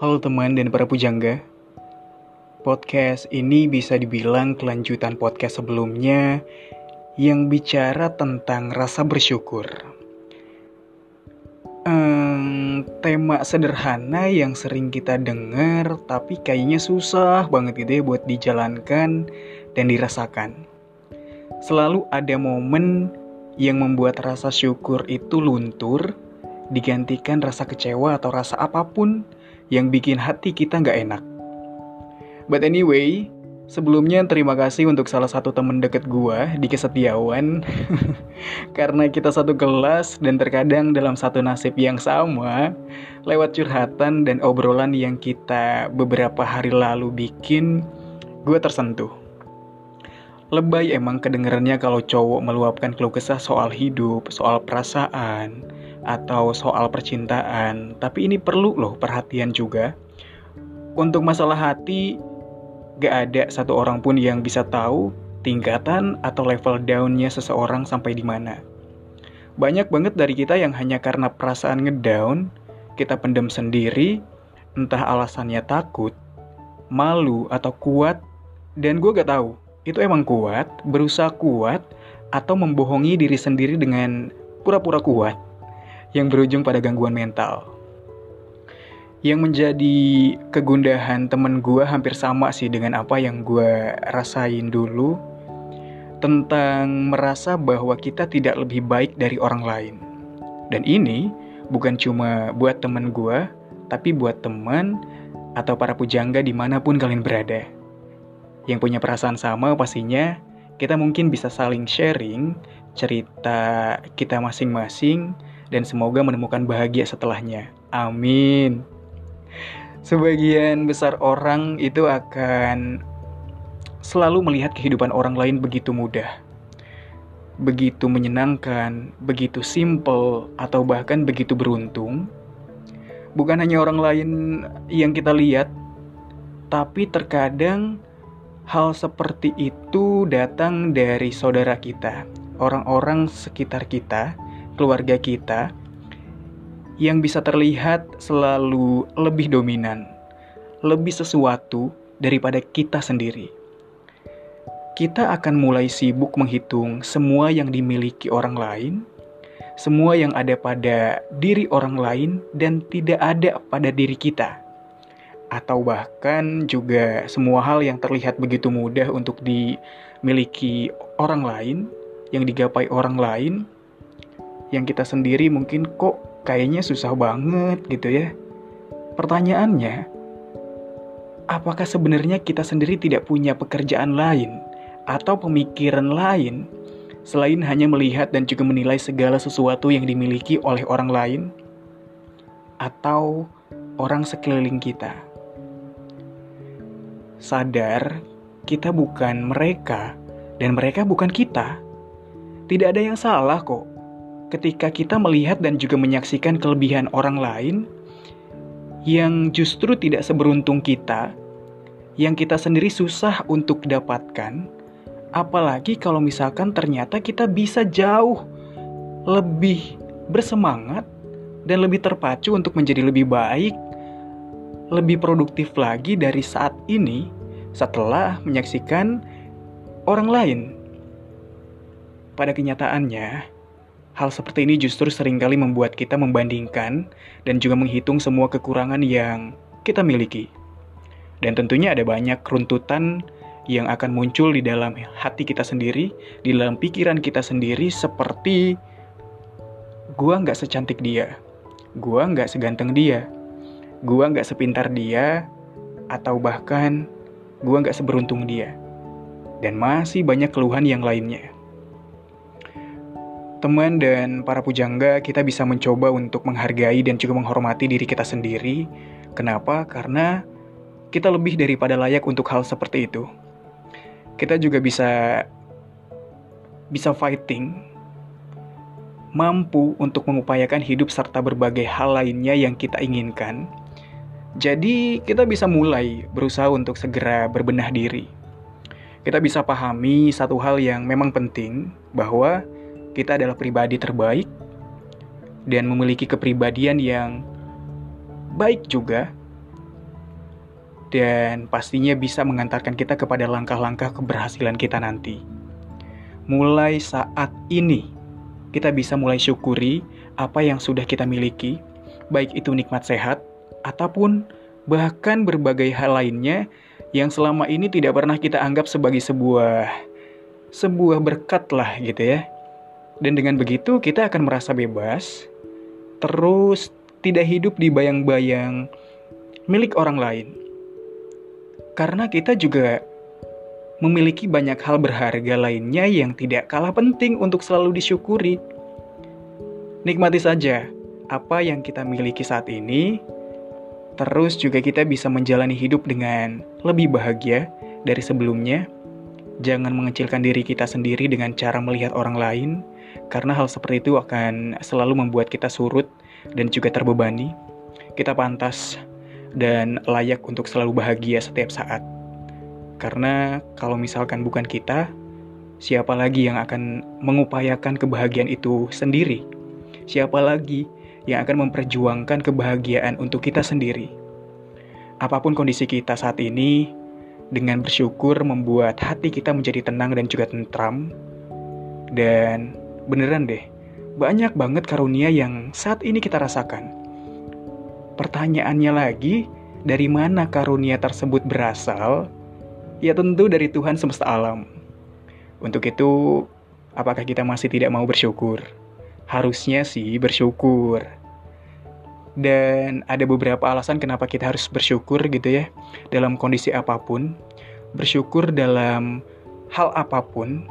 Halo teman dan para pujangga. Podcast ini bisa dibilang kelanjutan podcast sebelumnya yang bicara tentang rasa bersyukur. Um, tema sederhana yang sering kita dengar tapi kayaknya susah banget gitu ya buat dijalankan dan dirasakan. Selalu ada momen yang membuat rasa syukur itu luntur, digantikan rasa kecewa atau rasa apa pun yang bikin hati kita nggak enak. But anyway, sebelumnya terima kasih untuk salah satu temen deket gua di Kesetiawan Karena kita satu kelas dan terkadang dalam satu nasib yang sama Lewat curhatan dan obrolan yang kita beberapa hari lalu bikin Gue tersentuh. Lebay emang kedengerannya kalau cowok meluapkan keluh kesah soal hidup, soal perasaan, atau soal percintaan. Tapi ini perlu loh perhatian juga. Untuk masalah hati, Gak ada satu orang pun yang bisa tahu tingkatan atau level downnya seseorang sampai di mana. Banyak banget dari kita yang hanya karena perasaan ngedown, kita pendem sendiri, entah alasannya takut, malu, atau kuat, dan gue gak tahu, itu emang kuat, berusaha kuat, atau membohongi diri sendiri dengan pura-pura kuat, yang berujung pada gangguan mental. Yang menjadi kegundahan temen gue hampir sama sih dengan apa yang gue rasain dulu tentang merasa bahwa kita tidak lebih baik dari orang lain. Dan ini bukan cuma buat temen gue, tapi buat teman atau para pujangga di mana pun kalian berada. Yang punya perasaan sama pastinya kita mungkin bisa saling sharing cerita kita masing-masing dan semoga menemukan bahagia setelahnya. Amin. Sebagian besar orang itu akan selalu melihat kehidupan orang lain begitu mudah, begitu menyenangkan, begitu simple, atau bahkan begitu beruntung. Bukan hanya orang lain yang kita lihat, tapi terkadang hal seperti itu datang dari saudara kita, orang-orang sekitar kita, keluarga kita yang bisa terlihat selalu lebih dominan, lebih sesuatu daripada kita sendiri. Kita akan mulai sibuk menghitung semua yang dimiliki orang lain, semua yang ada pada diri orang lain, dan tidak ada pada diri kita, atau bahkan juga semua hal yang terlihat begitu mudah untuk dimiliki orang lain, yang digapai orang lain, yang kita sendiri mungkin kok kayaknya susah banget gitu ya. Pertanyaannya, apakah sebenarnya kita sendiri tidak punya pekerjaan lain atau pemikiran lain selain hanya melihat dan juga menilai segala sesuatu yang dimiliki oleh orang lain atau orang sekeliling kita? Sadar, kita bukan mereka dan mereka bukan kita. Tidak ada yang salah kok ketika kita melihat dan juga menyaksikan kelebihan orang lain yang justru tidak seberuntung kita, yang kita sendiri susah untuk dapatkan, apalagi kalau misalkan ternyata kita bisa jauh lebih bersemangat dan lebih terpacu untuk menjadi lebih baik, lebih produktif lagi dari saat ini setelah menyaksikan orang lain. Pada kenyataannya, Hal seperti ini justru sering kali membuat kita membandingkan dan juga menghitung semua kekurangan yang kita miliki. Dan tentunya ada banyak runtutan yang akan muncul di dalam hati kita sendiri, di dalam pikiran kita sendiri seperti gua nggak secantik dia, gua nggak seganteng dia, gua nggak sepintar dia, atau bahkan gua nggak seberuntung dia. Dan masih banyak keluhan yang lainnya teman dan para pujangga, kita bisa mencoba untuk menghargai dan juga menghormati diri kita sendiri. Kenapa? Karena kita lebih daripada layak untuk hal seperti itu. Kita juga bisa bisa fighting, mampu untuk mengupayakan hidup serta berbagai hal lainnya yang kita inginkan. Jadi, kita bisa mulai berusaha untuk segera berbenah diri. Kita bisa pahami satu hal yang memang penting, bahwa kita adalah pribadi terbaik dan memiliki kepribadian yang baik juga, dan pastinya bisa mengantarkan kita kepada langkah-langkah keberhasilan kita nanti. Mulai saat ini, kita bisa mulai syukuri apa yang sudah kita miliki, baik itu nikmat sehat ataupun bahkan berbagai hal lainnya yang selama ini tidak pernah kita anggap sebagai sebuah sebuah berkat lah gitu ya. Dan dengan begitu kita akan merasa bebas, terus tidak hidup di bayang-bayang milik orang lain. Karena kita juga memiliki banyak hal berharga lainnya yang tidak kalah penting untuk selalu disyukuri. Nikmati saja apa yang kita miliki saat ini, terus juga kita bisa menjalani hidup dengan lebih bahagia dari sebelumnya. Jangan mengecilkan diri kita sendiri dengan cara melihat orang lain, karena hal seperti itu akan selalu membuat kita surut dan juga terbebani. Kita pantas dan layak untuk selalu bahagia setiap saat. Karena kalau misalkan bukan kita, siapa lagi yang akan mengupayakan kebahagiaan itu sendiri? Siapa lagi yang akan memperjuangkan kebahagiaan untuk kita sendiri? Apa pun kondisi kita saat ini, dengan bersyukur membuat hati kita menjadi tenang dan juga tentram. Dan beneran deh, banyak banget karunia yang saat ini kita rasakan Pertanyaannya lagi, dari mana karunia tersebut berasal? Ya tentu dari Tuhan semesta alam. Untuk itu, apakah kita masih tidak mau bersyukur? Harusnya sih bersyukur. Dan ada beberapa alasan kenapa kita harus bersyukur gitu ya, dalam kondisi apa pun. Bersyukur dalam hal apa pun,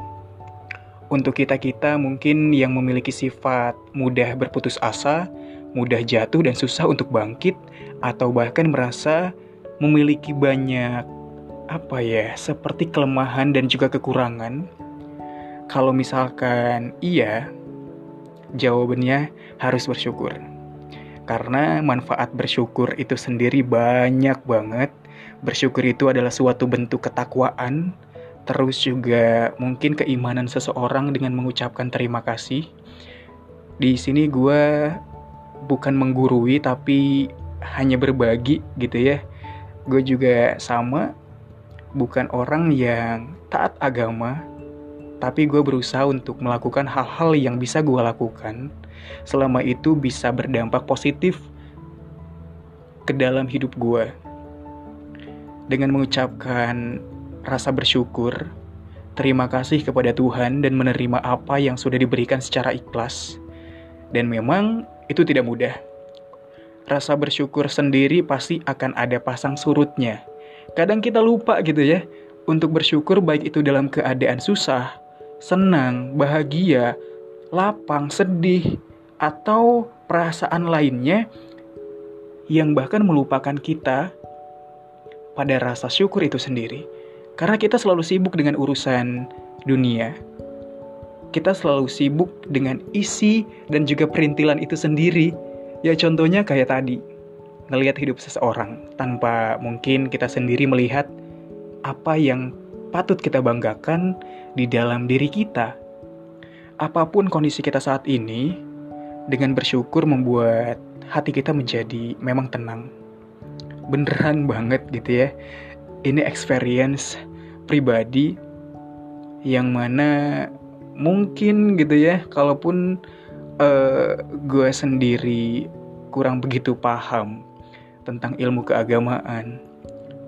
untuk kita-kita mungkin yang memiliki sifat mudah berputus asa, mudah jatuh dan susah untuk bangkit, atau bahkan merasa memiliki banyak apa ya, seperti kelemahan dan juga kekurangan. Kalau misalkan iya, jawabannya harus bersyukur. Karena manfaat bersyukur itu sendiri banyak banget. Bersyukur itu adalah suatu bentuk ketakwaan, terus juga mungkin keimanan seseorang dengan mengucapkan terima kasih. Di sini gue bukan menggurui tapi hanya berbagi gitu ya. Gue juga sama, bukan orang yang taat agama, tapi gue berusaha untuk melakukan hal-hal yang bisa gue lakukan selama itu bisa berdampak positif ke dalam hidup gue. Dengan mengucapkan rasa bersyukur, terima kasih kepada Tuhan dan menerima apa yang sudah diberikan secara ikhlas. Dan memang itu tidak mudah. Rasa bersyukur sendiri pasti akan ada pasang surutnya. Kadang kita lupa gitu ya, untuk bersyukur baik itu dalam keadaan susah, senang, bahagia, lapang, sedih, atau perasaan lainnya yang bahkan melupakan kita pada rasa syukur itu sendiri. Karena kita selalu sibuk dengan urusan dunia, kita selalu sibuk dengan isi dan juga perintilan itu sendiri. Ya contohnya kayak tadi, ngelihat hidup seseorang tanpa mungkin kita sendiri melihat apa yang patut kita banggakan di dalam diri kita. Apa pun kondisi kita saat ini, dengan bersyukur membuat hati kita menjadi memang tenang. Beneran banget gitu ya. Ini experience pribadi yang mana mungkin gitu ya kalaupun uh, gue sendiri kurang begitu paham tentang ilmu keagamaan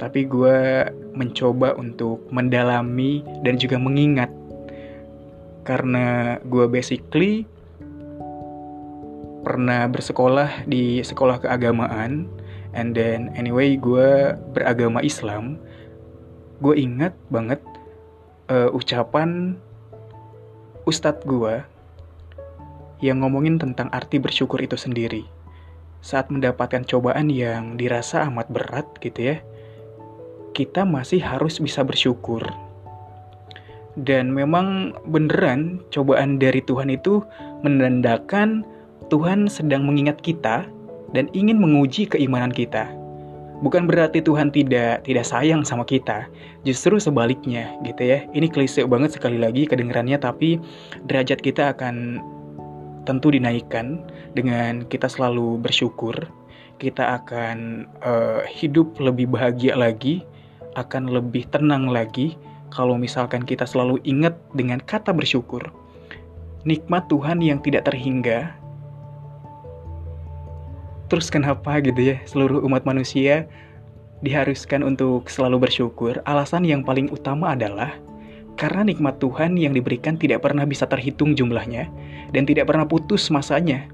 tapi gue mencoba untuk mendalami dan juga mengingat. Karena gue basically pernah bersekolah di sekolah keagamaan and then anyway gue beragama Islam gue ingat banget uh, ucapan ustadz gue yang ngomongin tentang arti bersyukur itu sendiri. Saat mendapatkan cobaan yang dirasa amat berat gitu ya, kita masih harus bisa bersyukur. Dan memang beneran cobaan dari Tuhan itu menandakan Tuhan sedang mengingat kita dan ingin menguji keimanan kita. Bukan berarti Tuhan tidak tidak sayang sama kita, justru sebaliknya gitu ya. Ini klise banget sekali lagi kedengarannya tapi derajat kita akan tentu dinaikkan dengan kita selalu bersyukur, kita akan uh, hidup lebih bahagia lagi, akan lebih tenang lagi kalau misalkan kita selalu ingat dengan kata bersyukur. Nikmat Tuhan yang tidak terhingga. Terus kenapa gitu ya seluruh umat manusia diharuskan untuk selalu bersyukur? Alasan yang paling utama adalah karena nikmat Tuhan yang diberikan tidak pernah bisa terhitung jumlahnya dan tidak pernah putus masanya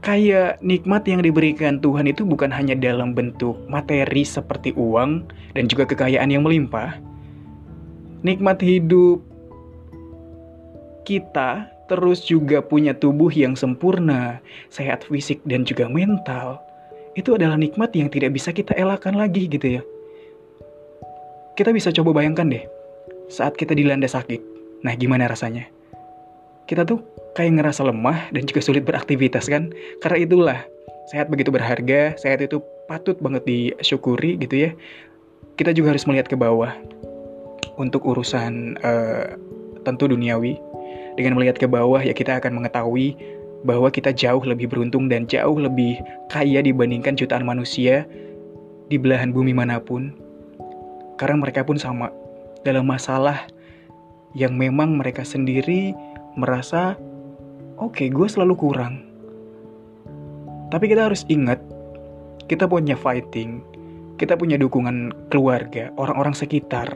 kayak nikmat yang diberikan Tuhan itu bukan hanya dalam bentuk materi seperti uang dan juga kekayaan yang melimpah. Nikmat hidup kita terus juga punya tubuh yang sempurna, sehat fisik dan juga mental. Itu adalah nikmat yang tidak bisa kita elakkan lagi gitu ya. Kita bisa coba bayangkan deh, saat kita dilanda sakit. Nah, gimana rasanya? Kita tuh kayak ngerasa lemah dan juga sulit beraktivitas kan. Karena itulah sehat begitu berharga, sehat itu patut banget disyukuri gitu ya. Kita juga harus melihat ke bawah untuk urusan uh, tentu duniawi. Dengan melihat ke bawah ya kita akan mengetahui bahwa kita jauh lebih beruntung dan jauh lebih kaya dibandingkan jutaan manusia di belahan bumi mana pun. Karena mereka pun sama dalam masalah yang memang mereka sendiri merasa oke okay, gue selalu kurang. Tapi kita harus ingat, kita punya fighting, kita punya dukungan keluarga, orang-orang sekitar.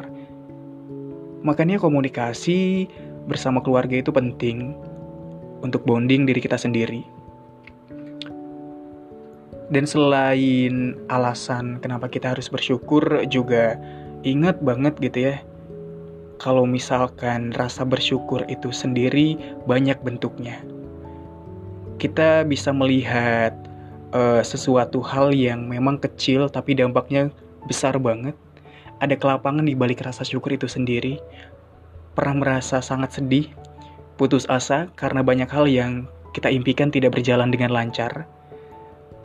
Makanya komunikasi bersama keluarga itu penting untuk bonding diri kita sendiri. Dan selain alasan kenapa kita harus bersyukur juga ingat banget gitu ya kalau misalkan rasa bersyukur itu sendiri banyak bentuknya kita bisa melihat uh, sesuatu hal yang memang kecil tapi dampaknya besar banget. Ada kelapangan di balik rasa syukur itu sendiri. Pernah merasa sangat sedih, putus asa karena banyak hal yang kita impikan tidak berjalan dengan lancar.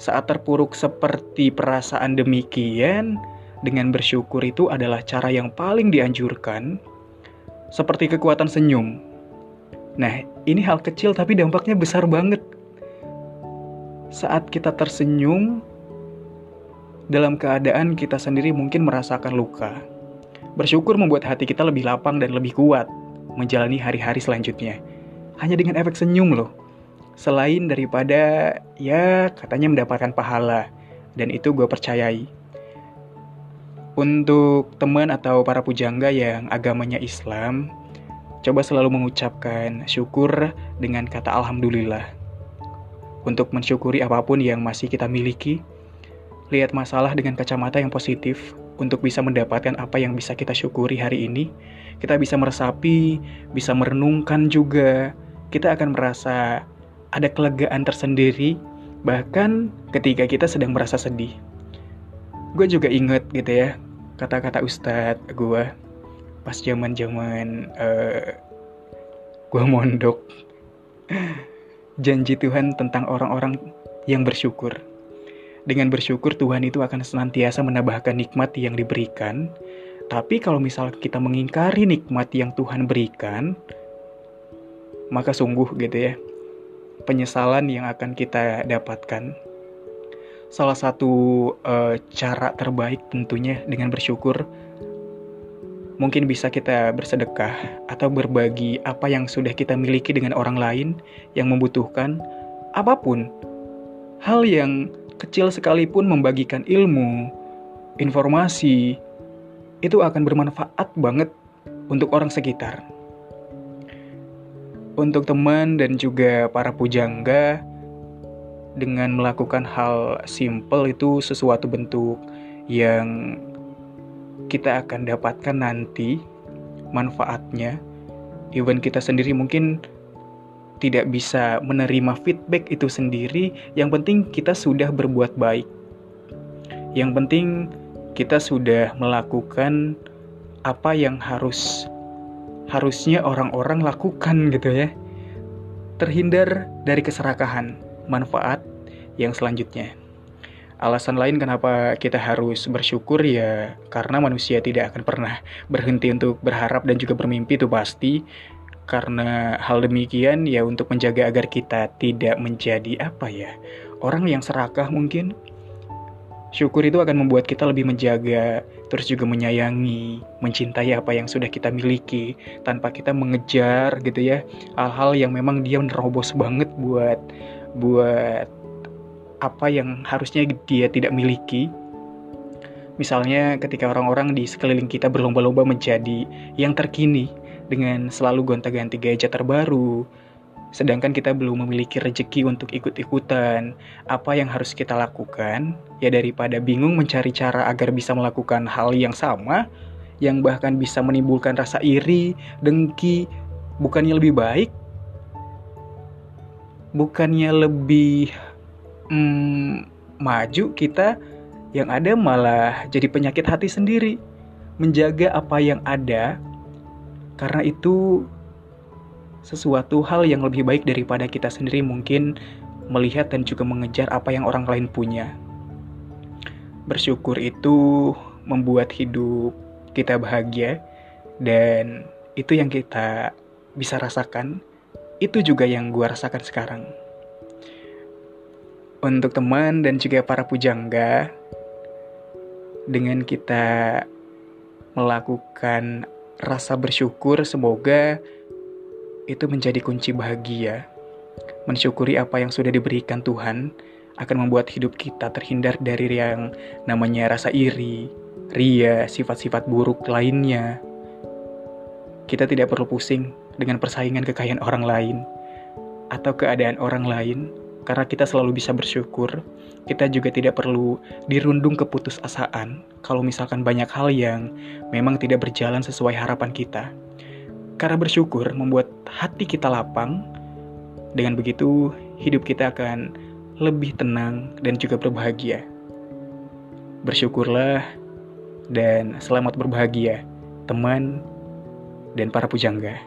Saat terpuruk seperti perasaan demikian, dengan bersyukur itu adalah cara yang paling dianjurkan, seperti kekuatan senyum. Nah, ini hal kecil tapi dampaknya besar banget saat kita tersenyum dalam keadaan kita sendiri mungkin merasakan luka. Bersyukur membuat hati kita lebih lapang dan lebih kuat menjalani hari-hari selanjutnya. Hanya dengan efek senyum loh. Selain daripada ya katanya mendapatkan pahala. Dan itu gue percayai. Untuk teman atau para pujangga yang agamanya Islam, coba selalu mengucapkan syukur dengan kata Alhamdulillah untuk mensyukuri apa pun yang masih kita miliki, lihat masalah dengan kacamata yang positif untuk bisa mendapatkan apa yang bisa kita syukuri hari ini. Kita bisa meresapi, bisa merenungkan juga. Kita akan merasa ada kelegaan tersendiri, bahkan ketika kita sedang merasa sedih. Gue juga inget gitu ya, kata-kata ustadz gue pas zaman zaman uh, gue mondok janji Tuhan tentang orang-orang yang bersyukur. Dengan bersyukur Tuhan itu akan senantiasa menambahkan nikmat yang diberikan. Tapi kalau misal kita mengingkari nikmat yang Tuhan berikan, maka sungguh gitu ya, penyesalan yang akan kita dapatkan. Salah satu uh, cara terbaik tentunya dengan bersyukur Mungkin bisa kita bersedekah atau berbagi apa yang sudah kita miliki dengan orang lain yang membutuhkan apa pun. Hal yang kecil sekalipun membagikan ilmu, informasi, itu akan bermanfaat banget untuk orang sekitar. Untuk teman dan juga para pujangga, dengan melakukan hal simple itu sesuatu bentuk yang kita akan dapatkan nanti manfaatnya even kita sendiri mungkin tidak bisa menerima feedback itu sendiri yang penting kita sudah berbuat baik. Yang penting kita sudah melakukan apa yang harus harusnya orang-orang lakukan gitu ya. Terhindar dari keserakahan manfaat yang selanjutnya. Alasan lain kenapa kita harus bersyukur ya karena manusia tidak akan pernah berhenti untuk berharap dan juga bermimpi itu pasti. Karena hal demikian ya untuk menjaga agar kita tidak menjadi apa ya orang yang serakah mungkin. Syukur itu akan membuat kita lebih menjaga, terus juga menyayangi, mencintai apa yang sudah kita miliki tanpa kita mengejar gitu ya hal-hal yang memang dia menerobos banget buat buat apa yang harusnya dia tidak miliki. Misalnya ketika orang-orang di sekeliling kita berlomba-lomba menjadi yang terkini dengan selalu gonta-ganti gadget terbaru, sedangkan kita belum memiliki rejeki untuk ikut-ikutan. Apa yang harus kita lakukan? Ya daripada bingung mencari cara agar bisa melakukan hal yang sama, yang bahkan bisa menimbulkan rasa iri, dengki, bukannya lebih baik? Bukannya lebih hmm, maju kita yang ada malah jadi penyakit hati sendiri. Menjaga apa yang ada, karena itu sesuatu hal yang lebih baik daripada kita sendiri mungkin melihat dan juga mengejar apa yang orang lain punya. Bersyukur itu membuat hidup kita bahagia dan itu yang kita bisa rasakan. Itu juga yang gue rasakan sekarang. Untuk teman dan juga para pujangga, dengan kita melakukan rasa bersyukur, semoga itu menjadi kunci bahagia. Mensyukuri apa yang sudah diberikan Tuhan akan membuat hidup kita terhindar dari yang namanya rasa iri, ria, sifat-sifat buruk lainnya. Kita tidak perlu pusing dengan persaingan kekayaan orang lain atau keadaan orang lain karena kita selalu bisa bersyukur. Kita juga tidak perlu dirundung keputusasaan kalau misalkan banyak hal yang memang tidak berjalan sesuai harapan kita. Karena bersyukur membuat hati kita lapang, dengan begitu hidup kita akan lebih tenang dan juga berbahagia. Bersyukurlah dan selamat berbahagia, teman dan para pujangga.